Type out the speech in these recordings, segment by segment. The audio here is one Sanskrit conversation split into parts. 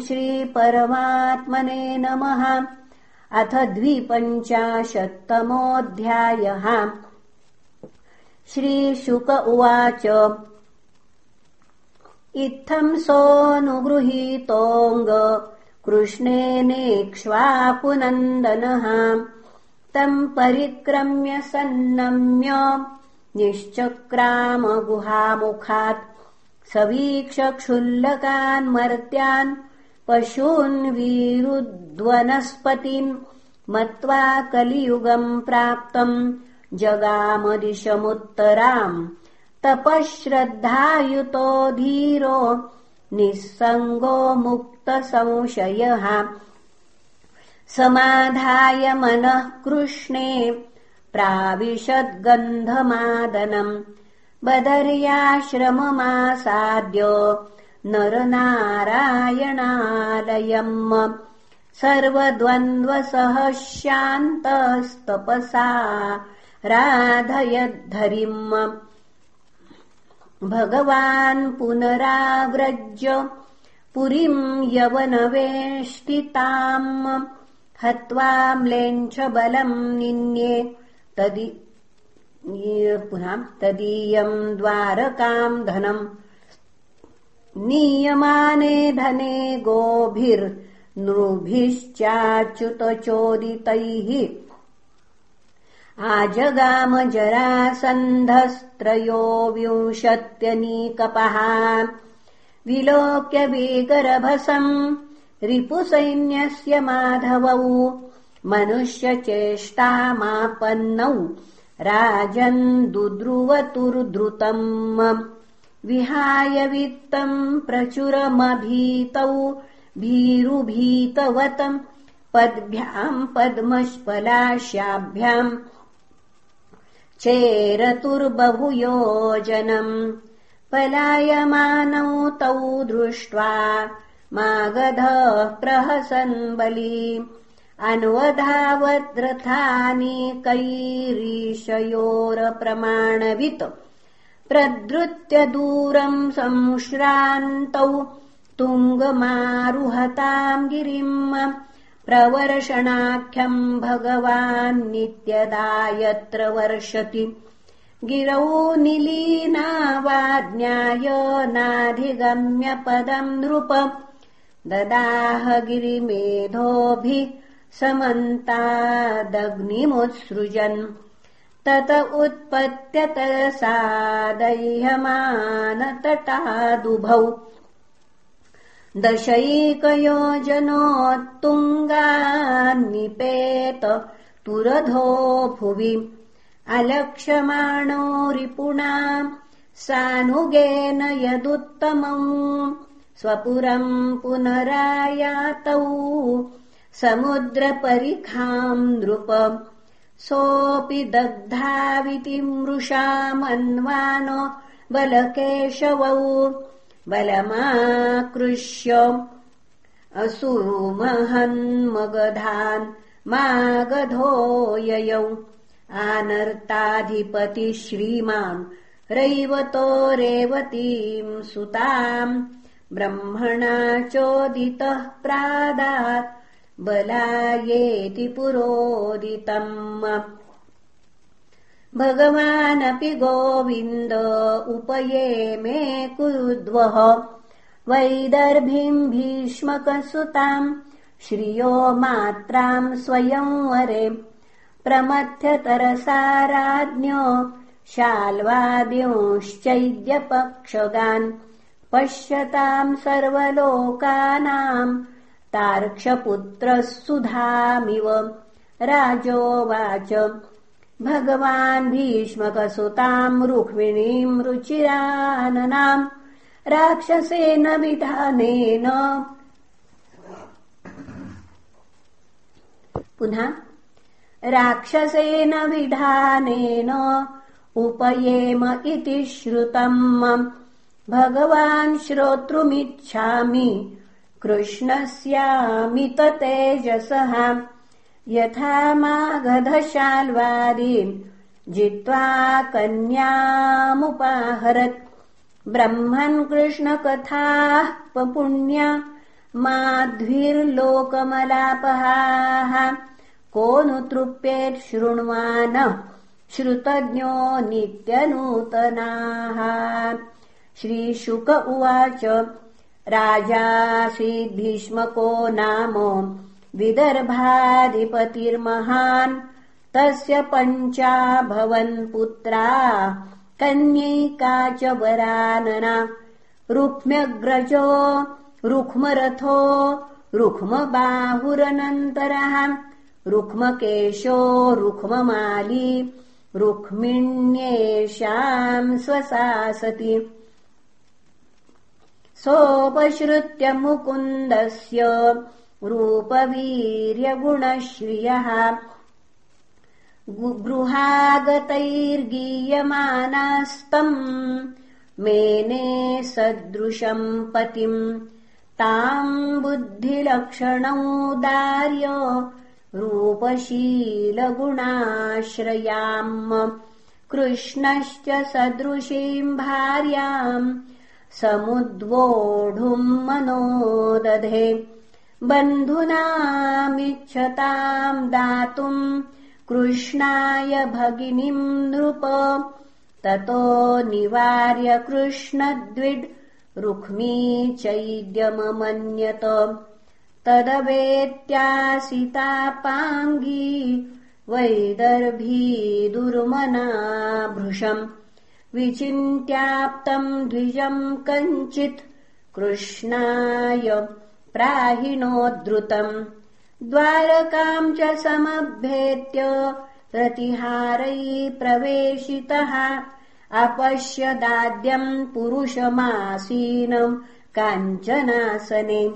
श्रीपरमात्मने नमः। अथ द्विपञ्चाशत्तमोऽध्यायः। श्रीशुक उवाच। इत्थम् सोऽनुगृहीतोऽङ्ग कृष्णेनेक्ष्वापुनन्दनः तम् परिक्रम्य सन्नम्य निश्चक्रामगुहामुखात् सवीक्ष क्षुल्लकान् मर्त्यान् पशून् वीरुद्वनस्पतिम् मत्वा कलियुगम् प्राप्तम् जगामदिशमुत्तराम् तपः श्रद्धायुतो धीरो निःसङ्गो मुक्तसंशयः। समाधाय मनः कृष्णे प्राविशद्गन्धमादनम्। बदर्याश्रममासाद्य नरनारायणालयम्। सर्वद्वन्द्वसः शान्तस्तपसा राधयद्धरिम्। भगवान् पुनराव्रज्य पुरीम् यवनवेष्टिताम्। हत्वा म्लेञ्छबलम् निन्ये तदि पुनः तदीयम् द्वारकाम् धनम् नीयमाने धने गोभिर्नृभिश्चाच्युतचोदितैः। आजगामजरासन्धस्त्रयो विंशत्यनीकपः। विलोक्य वेगरभसम् रिपुसैन्यस्य माधवौ मनुष्यचेष्टामापन्नौ राजन् दुद्रुवतुर्द्रुतम् विहाय वित्तम् प्रचुरमभीतौ भीरुभीतवतम् पद्भ्याम् पद्मपलाशाभ्याम् चेरतुर्बभुयोजनम् पलायमानौ तौ दृष्ट्वा मागधः प्रहसन् बली कैरीशयोरप्रमाणवित् प्रदृत्य दूरम् संश्रान्तौ तुङ्गमारुहताम् गिरिम् प्रवर्षणाख्यम् भगवान् नित्यदा यत्र वर्षति। गिरौ निलीनावाज्ञाय नाधिगम्य पदम् नृप। ददाह गिरिमेधोभिः समन्तादग्निमुत्सृजन् तत उत्पत्यतसादह्यमानतटादुभौ दशैकयोजनोत्तुङ्गान्निपेत तुरधो भुवि। अलक्ष्यमाणो रिपुणाम् सानुगेन यदुत्तमम् स्वपुरम् पुनरायातौ समुद्रपरिखाम् नृप सोऽपि दग्धाविति मृषामन्वानो बलकेशवौ बलमाकृष्य असुमहन्मगधान् मागधो ययौ आनर्ताधिपति श्रीमान् रैवतो रेवतीम् सुताम् ब्रह्मणा चोदितः प्रादात् बलायेति पुरोदितम्। भगवानपि गोविन्द उपये मे कुरुद्वः। वैदर्भिम् भीष्मकसुताम् श्रियो मात्राम् स्वयंवरे। प्रमथ्यतरसाराज्ञो शाल्वाद्योश्चैद्यपक्षगान्। पश्यताम् सर्वलोकानाम् तार्क्षपुत्रः सुधामिव राजोवाच। भगवान् भीष्मकसुताम् रुक्मिणीम् रुचिराननाम् राक्षसेन विधानेन। पुनः राक्षसेन विधानेन उपयेम इति श्रुतम् भगवान् श्रोतृमिच्छामि कृष्णस्यामित तेजसः यथा मागधशाल्वादीन् जित्वा कन्यामुपाहरत्। ब्रह्मन् कृष्णकथाः पपुण्या माध्विर्लोकमलापहाः। को नु तृप्येत् शृण्वान श्रुतज्ञो नित्यनूतनाः। श्रीशुक उवाच राजासीद्भीष्मको नाम विदर्भाधिपतिर्महान्। तस्य पञ्चाभवन् पुत्रा कन्यैका च वरानना। रुक्म्यग्रजो रुक्मरथो रुक्मबाहुरनन्तरः रुक्मकेशो रुक्ममाली रुक्मिण्येषाम् स्वसासति सोपश्रुत्य मुकुन्दस्य रूपवीर्यगुणश्रियः गृहागतैर्गीयमानास्तम् मेने सदृशम् पतिम् ताम् बुद्धिलक्षणौदार्य रूपशीलगुणाश्रयाम्। कृष्णश्च सदृशीम् भार्याम् समुद्वोढुम् मनो दधे बन्धुनामिच्छताम् दातुम् कृष्णाय भगिनीम् नृप। ततो निवार्य कृष्णद्विड् रुक्मी चैद्यममन्यत। तदवेत्यासितापाङ्गी वैदर्भी दुर्मना भृशम् विचिन्त्याप्तम् द्विजम् कञ्चित् कृष्णाय प्राहिणोद्धृतम् द्वारकाम् च समभ्येत्य प्रतिहारै प्रवेशितः। अपश्यदाद्यम् पुरुषमासीनम् काञ्चनासने।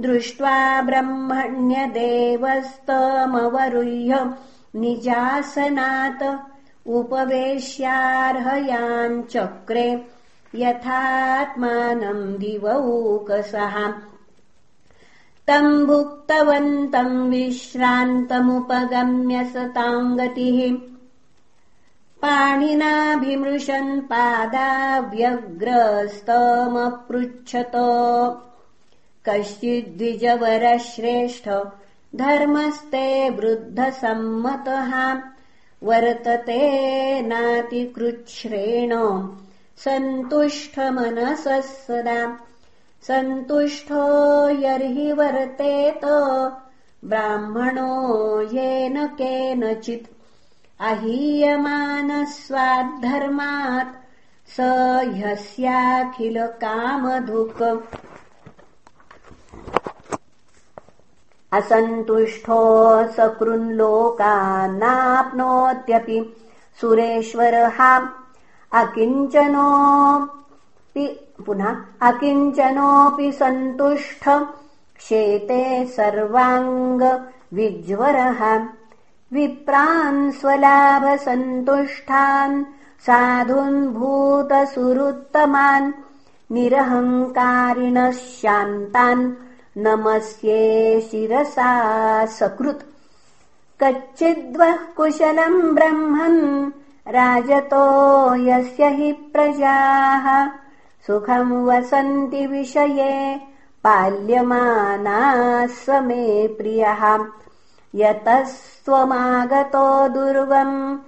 दृष्ट्वा ब्रह्मण्यदेवस्तमवरुह्य निजासनात् उपवेश्यार्हयाञ्चक्रे यथात्मानम् दिवौकसः तम् भुक्तवन्तम् विश्रान्तमुपगम्य सताम् गतिः। पाणिनाभिमृशन् पादाव्यग्रस्तमपृच्छत। कश्चिद्विजवरश्रेष्ठ धर्मस्ते वृद्धसम्मतः वर्तते नातिकृच्छ्रेण। सन्तुष्टमनसः सदा। सन्तुष्टो यर्हि वर्तेत ब्राह्मणो येन केनचित्। अहीयमानस्वाद्धर्मात् स ह्यस्याखिलकामधुक् असन्तुष्टो सकृन्लोकान्नाप्नोत्यपि सुरेश्वरः अकिञ्चनोऽपि पुनः अकिञ्चनोऽपि सन्तुष्ट शेते सर्वाङ्गविज्वरः विप्रान् स्वलाभसन्तुष्टान् साधून्भूतसुरुत्तमान् निरहङ्कारिणः शान्तान् नमस्ये शिरसा सकृत्। कच्चिद्वः कुशलम् ब्रह्मन् राजतो यस्य हि प्रजाः। सुखम् वसन्ति विषये पाल्यमानाः स मे प्रियः। यतस्त्वमागतो दुर्गम्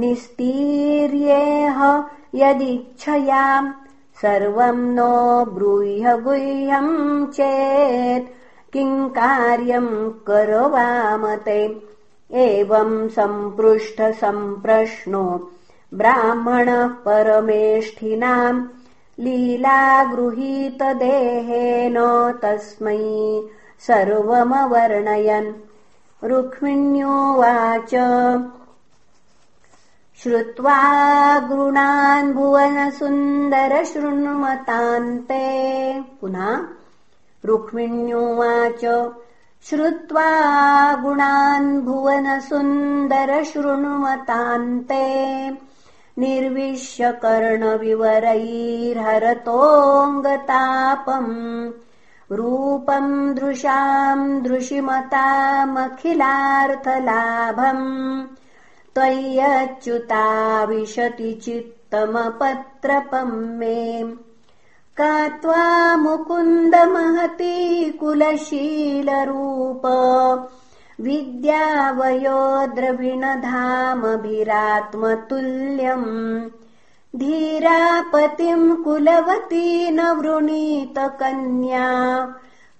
निस्तीर्येह यदिच्छयाम् सर्वम् नो ब्रूह्य गुह्यम् चेत् किम् कार्यम् करवामते? एवम् सम्पृष्टसम्प्रश्नो ब्राह्मणः परमेष्ठिनाम् लीलागृहीतदेहेन तस्मै सर्वमवर्णयन्। रुक्मिण्योवाच श्रुत्वा गुणान् भुवनसुन्दरशृण्मतान्ते। पुनः रुक्मिण्योवाच श्रुत्वा गुणान् भुवनसुन्दरशृण्मतान्ते। निर्विश्य कर्णविवरैर्हरतोऽङ्गतापम् रूपम् दृशाम् दृशिमतामखिलार्थलाभम् त्वय्यच्युता विशति चित्तमपत्रपम् मे का त्वा मुकुन्द कुलशीलरूप। विद्यावयो द्रविणधामभिरात्मतुल्यम् धीरापतिम् कुलवती न वृणीत कन्या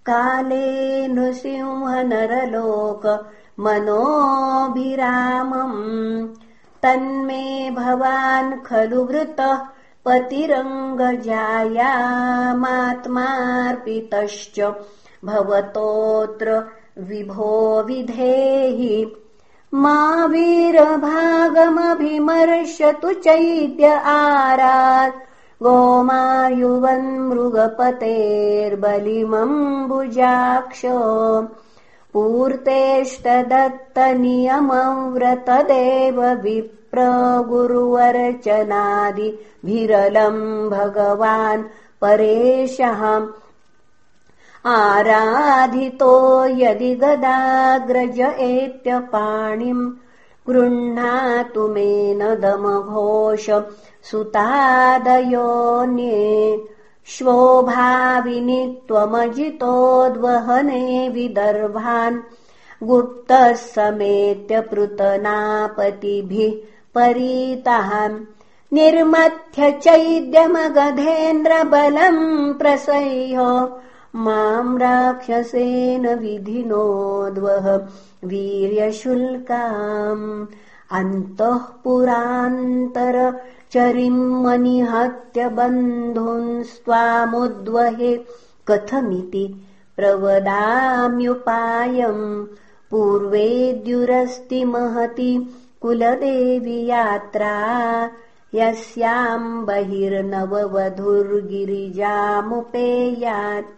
काले नृसिंह नरलोक मनोभिरामम्। तन्मे भवान् खलु वृतः पतिरङ्गजायामात्मार्पितश्च भवतोऽत्र विभो विधेहि। मा वीरभागमभिमर्शतु चैद्य आरात् गोमायुवन्मृगपतेर्बलिमम्बुजाक्ष पूर्तेष्टदत्तनियमव्रतदेव विप्रगुरुवरचनादिभिरलम् भगवान् परेशः। आराधितो यदि गदाग्रज एत्यपाणिम् गृह्णातु मेन दमघोष सुतादयोन्ये श्वोभाविनि त्वमजितोद्वहने विदर्भान् गुप्तः समेत्य पृतनापतिभिः परीतः निर्मथ्य चैद्यमगधेन्द्रबलम् प्रसह्य माम् राक्षसेन विधिनोद्वह वीर्यशुल्काम् अन्तः पुरान्तर चरिमनिहत्य बन्धुन्स्त्वामुद्वहे कथमिति प्रवदाम्युपायम् पूर्वेद्युरस्ति महति कुलदेवी यात्रा यस्याम् बहिर्नववधुर्गिरिजामुपेयात्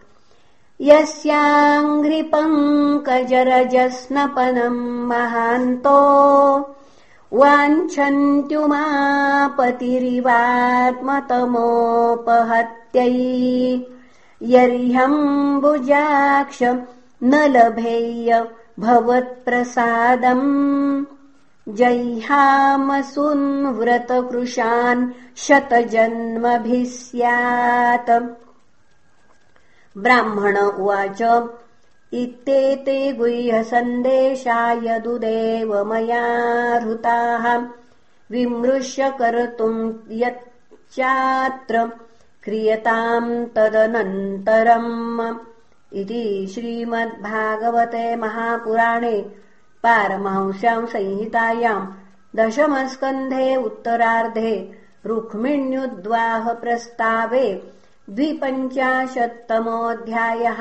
यस्याङ्घ्रिपङ्कजरजस्नपनम् महान्तो वाञ्छन्त्युमापतिरिवात्मतमोपहत्यै यर्ह्यम्बुजाक्ष न लभेय भवत्प्रसादम्। जह्यामसुन्व्रतकृशान् शतजन्मभिः स्यात्। ब्राह्मण उवाच इत्येते गुह्यसन्देशा यदुदेव मया हृताः विमृश्य कर्तुम् यच्चात्र क्रियताम् तदनन्तरम्। इति श्रीमद्भागवते महापुराणे पारमहंस्याम् संहितायाम् दशमस्कन्धे उत्तरार्धे रुक्मिण्युद्वाहप्रस्तावे द्विपञ्चाशत्तमोऽध्यायः